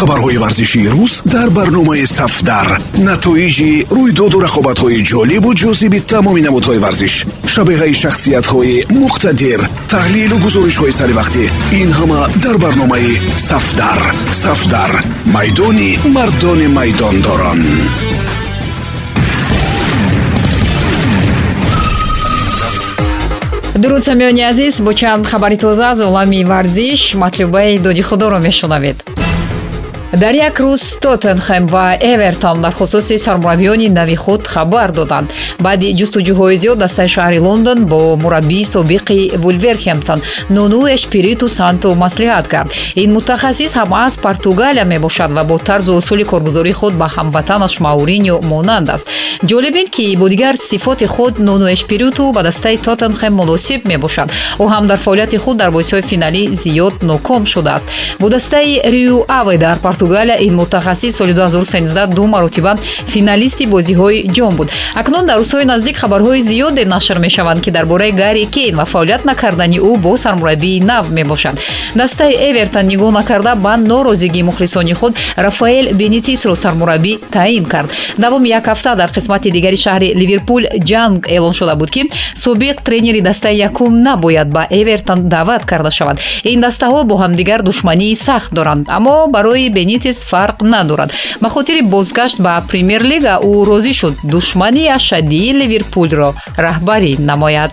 хабарҳои варзишии рӯз дар барномаи сафдар. Натоиҷи рӯйдоду рақобатҳои ҷолибу ҷозиби тамоми намудҳои варзиш шабеҳаи шахсиятҳои муқтадир таҳлилу гузоришҳои саривақтӣ ин ҳама дар барномаи сафдар. Сафдар майдони мардони майдондорон. Дуруд самиёни азиз бо чанд хабари тоза аз олами варзиш матлубаи доди худоро мешунавед дар як рӯз тоттенхем ва эвертон дар хусуси сармураббиёни нави худ хабар доданд. Баъди ҷустуҷӯҳои зиёд дастаи шаҳри лондон бо мураббии собиқи вулверхемптон нуну эшпириту санто маслиҳат кард. Ин мутахассис ҳам аз португалия мебошад ва бо тарзу усули коргузории худ ба ҳамватанаш мауриньо монанд аст. Ҷолиб ин ки бо дигар сифоти худ нуну эшпириту ба дастаи тоттенхем муносиб мебошад. Ӯ ҳам дар фаъолияти худ дар бозиҳои финалӣ зиёд ноком шудааст. Бо дастаи риу аве дар португалия ин мутахассис соли 2013 ду маротиба финалисти бозиҳои ҷом буд. Акнун дар рӯзҳои наздик хабарҳои зиёде нашр мешаванд ки дар бораи гарри кейн ва фаъолият накардани ӯ бо сармураббии нав мебошад дастаи эвертон нигоҳ накарда ба норозигии мухлисони худ рафаэл бенитисро сармураббӣ таъин кард. Давоми як ҳафта дар қисмати дигари шаҳри ливерпул ҷанг эълон шуда буд ки собиқ тренери дастаи якум набояд ба эвертон даъват карда шавад. Ин дастаҳо бо ҳамдигар душмании сахт доранд аммо барои бени бенитес фарқ надорад. Ба хотири бозгашт ба премер-лига ӯ розӣ шуд. Душмани ашадии ливерпулро раҳбарӣ намояд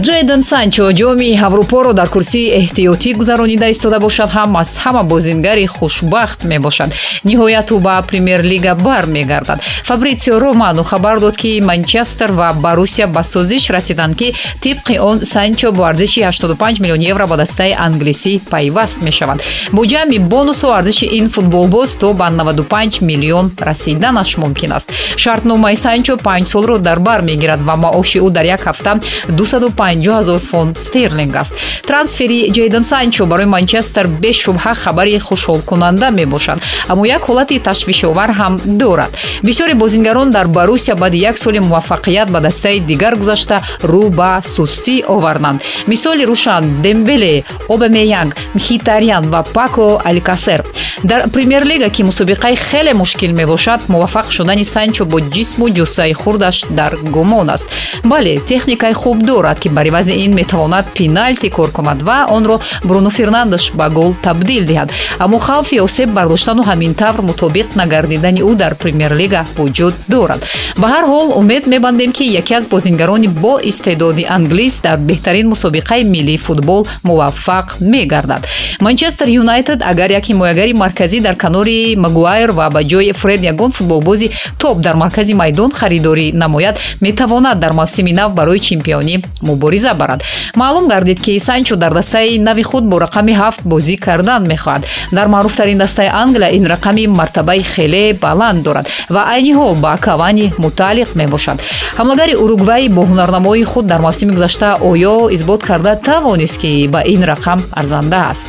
ҷейден санчо ҷоми аврупоро дар курсии эҳтиётӣ гузаронида истода бошад ҳам аз ҳама бозингари хушбахт мебошад. Ниҳоят ӯ ба премер-лига бармегардад фабритсио романо хабар дод ки манчестер ва барусия ба созиш расиданд ки тибқи он санчо бо арзиши 85 миллион евро ба дастаи англисӣ пайваст мешавад. Бо ҷамъи бонусу арзиши ин футболбоз то ба 95 миллион расиданаш мумкин аст. Шартномаи санчо панҷ солро дар бар мегирад ва маоши ӯ дар як ҳафта 2 5 фунт стерлинг аст. Трансфери ҷейден санчо барои манчестер бешубҳа хабари хушҳолкунанда мебошад. Аммо як ҳолати ташвишовар ҳам дорад. Бисёри бозингарон дар барусия баъди як соли муваффақият ба дастаи дигар гузашта рӯ ба сустӣ оварданд мисоли рӯшан дембеле обамеянг мхитарян ва пако аликасер дар премер-лига ки мусобиқаи хеле мушкил мебошад муваффақ шудани санчо бо ҷисму ҷуссаи хурдаш дар гумон аст. Бале техникаи хуб дорад ки бар ивази ин метавонад пеналти кор кунад ва онро бруно фернандеш ба гол табдил диҳад. Аммо хавфи осеб бардоштану ҳамин тавр мутобиқ нагардидани ӯ дар премер-лига вуҷуд дорад. Ба ҳар ҳол умед мебандем ки яке аз бозингарони бо истеъдоди англис дар беҳтарин мусобиқаи миллии футбол муваффақ мегардад. Манчестер юнайтед агар як ҳимоягари марказӣ дар канори магуайр ва ба ҷои фред ягон футболбози топ дар маркази майдон харидорӣ намояд метавонад дар мавсими нав барои чемпионӣ мубориза барад маълум гардид ки санчо дар дастаи нави худ бо рақами ҳафт бозӣ кардан мехоҳад. Дар маъруфтарин дастаи англия ин рақами мартабаи хеле баланд дорад ва айни ҳол ба кавани мутааллиқ мебошад. Ҳамлагари уругвай бо ҳунарнамои худ дар мавсими гузашта оё исбот карда тавонист ки ба ин рақам арзанда аст.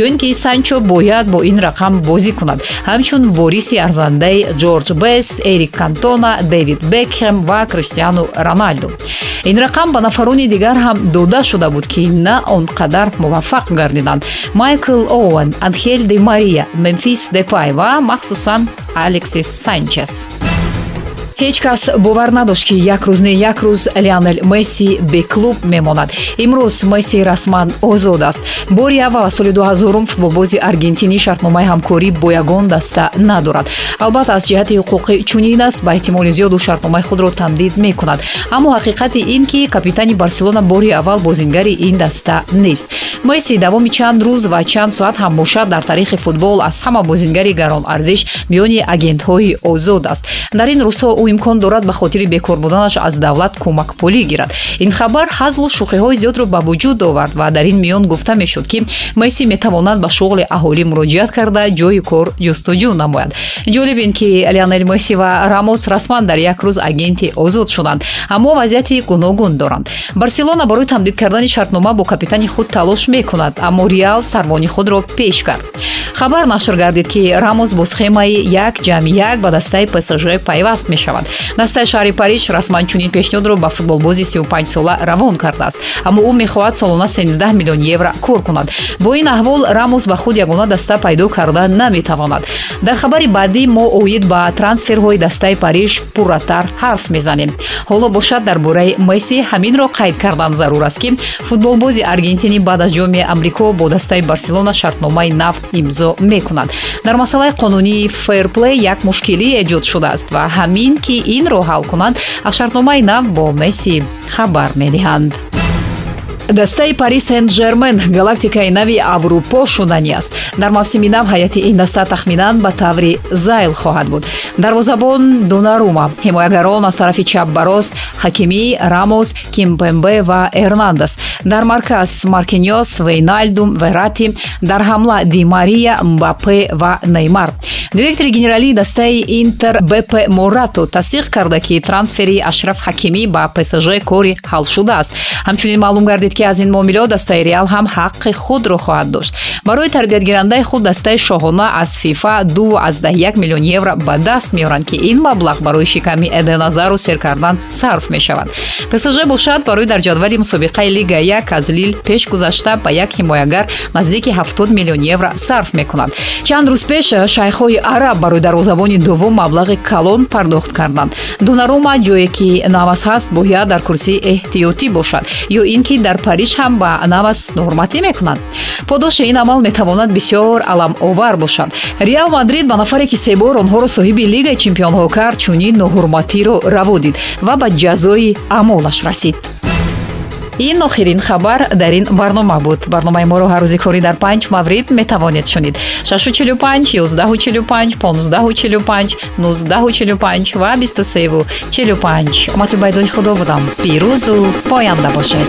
Ё ин ки санчо бояд бо ин рақам бозӣ кунад. Ҳамчун вориси арзандаи ҷорҷ бест эрик кантона дэвид бекхем ва криштиану роналду. Ин рақам ба нафарони дигар ҳам дода шуда буд ки на он қадар муваффақ гардиданд. Майкл оуэн анхел де мария мемфис депай ва махсусан алексис санчес ҳеҷ кас бовар надошт ки як рӯз не як рӯз леонел месси беклуб мемонад. Имрӯз месси расман озод аст. Бори аввал соли 2000 футболбози аргентинӣ шартномаи ҳамкорӣ бо ягон даста надорад. Албатта аз ҷиҳати ҳуқуқи чунин аст ба эҳтимоли зиёд ӯ шартномаи худро тамдид мекунад. Аммо ҳақиқати ин ки капитани барселона бори аввал бозингари ин даста нест. Месси давоми чанд рӯз ва чанд соат ҳам бошад дар таърихи футбол аз ҳама бозингари гаронарзиш миёни агентҳои озод аст. Дар ин рӯзҳо имкон дорад ба хотири бекор буданаш аз давлат кӯмакпулӣ гирад. Ин хабар ҳазлу шӯқиҳои зиёдро ба вуҷуд овард ва дар ин миён гуфта мешуд ки месси метавонад ба шуғли аҳолӣ муроҷиат карда ҷойи кор ҷустуҷӯ намояд. Ҷолиб ин ки леонел месси ва рамос расман дар як рӯз агенти озод шуданд аммо вазъияти гуногун доранд. Барселона барои тамдид кардани шартнома бо капитани худ талош мекунад аммо реал сарвони худро пеш кард. Хабар нашр гардид ки рамос бо схемаи як ҷамъи як ба дастаи псж пайваст мешавад дастаи шаҳри париж расман чунин пешниҳодро ба футболбози 35 сола равон кардааст аммо ӯ мехоҳад солона 13 миллион евро кор кунад. Бо ин аҳвол рамос ба худ ягона даста пайдо карда наметавонад. Дар хабари баъдӣ мо оид ба трансферҳои дастаи париж пурратар ҳарф мезанем. Ҳоло бошад дар бораи месси ҳаминро қайд кардан зарур аст ки футболбози аргентинӣ баъд аз ҷоми амрико бо дастаи барселона шартномаи нав имзо мекунад. Дар масъалаи қонунии фейрплей як мушкилӣ эҷод шудааст ва ҳамин ки инро ҳал кунанд аз шартномаи нав бо месси хабар медиҳанд дастаи пари сен жермен галактикаи нави аврупо шудани аст. Дар мавсими нав ҳайати ин даста тахминан ба таври зайл хоҳад буд. Дарвозабон донарума ҳимоягарон аз тарафи чап ба рост ҳакимӣ рамос кимпембе ва эрнандес. Дар марказ маркиньос вейнальдум верати дар ҳамла ди мария мбапе ва неймар. Директори генералии дастаи интер бп морато тасдиқ карда ки трансфери ашраф ҳакимӣ ба псж кори ҳал шудааст. Ҳамчунин маълум гардид ки аз ин муомилот дастаи реал ҳам ҳаққи худро хоҳад дошт. барои тарбиятгирандаи худ дастаи шоҳона аз фифа 2 миллион евро ба даст меоранд ки ин маблағ барои шиками эден азару сер кардан сарф мешавад. псж бошад барои дар ҷадвали мусобиқаи лига як аз лил пеш гузашта ба як ҳимоягар наздики 70 миллион евро сарф мекунад. чанд рӯз пеш шайхҳои араб барои дарвозабони дуввум маблағи калон пардохт карданд. дунарума ҷое ки навас ҳаст бояд дар курсии эҳтиётӣ бошад ё ин ки дар париж ҳам ба навас ноҳурматӣ мекунанд подоши ин амал метавонад бисёр аламовар бошад. Реал мадрид ба нафаре ки се бор онҳоро соҳиби лигаи чемпионҳо кард чунин ноҳурматиро раво дид ва ба ҷазои амолаш расид. Ин охирин хабар дар ин барнома буд. Барномаи моро ҳар рӯзи корӣ дар панҷ маврид метавонед шунид. 645 145 1545 1945 ва 2345 матлубайдони худо будам. Пирӯзу поянда бошед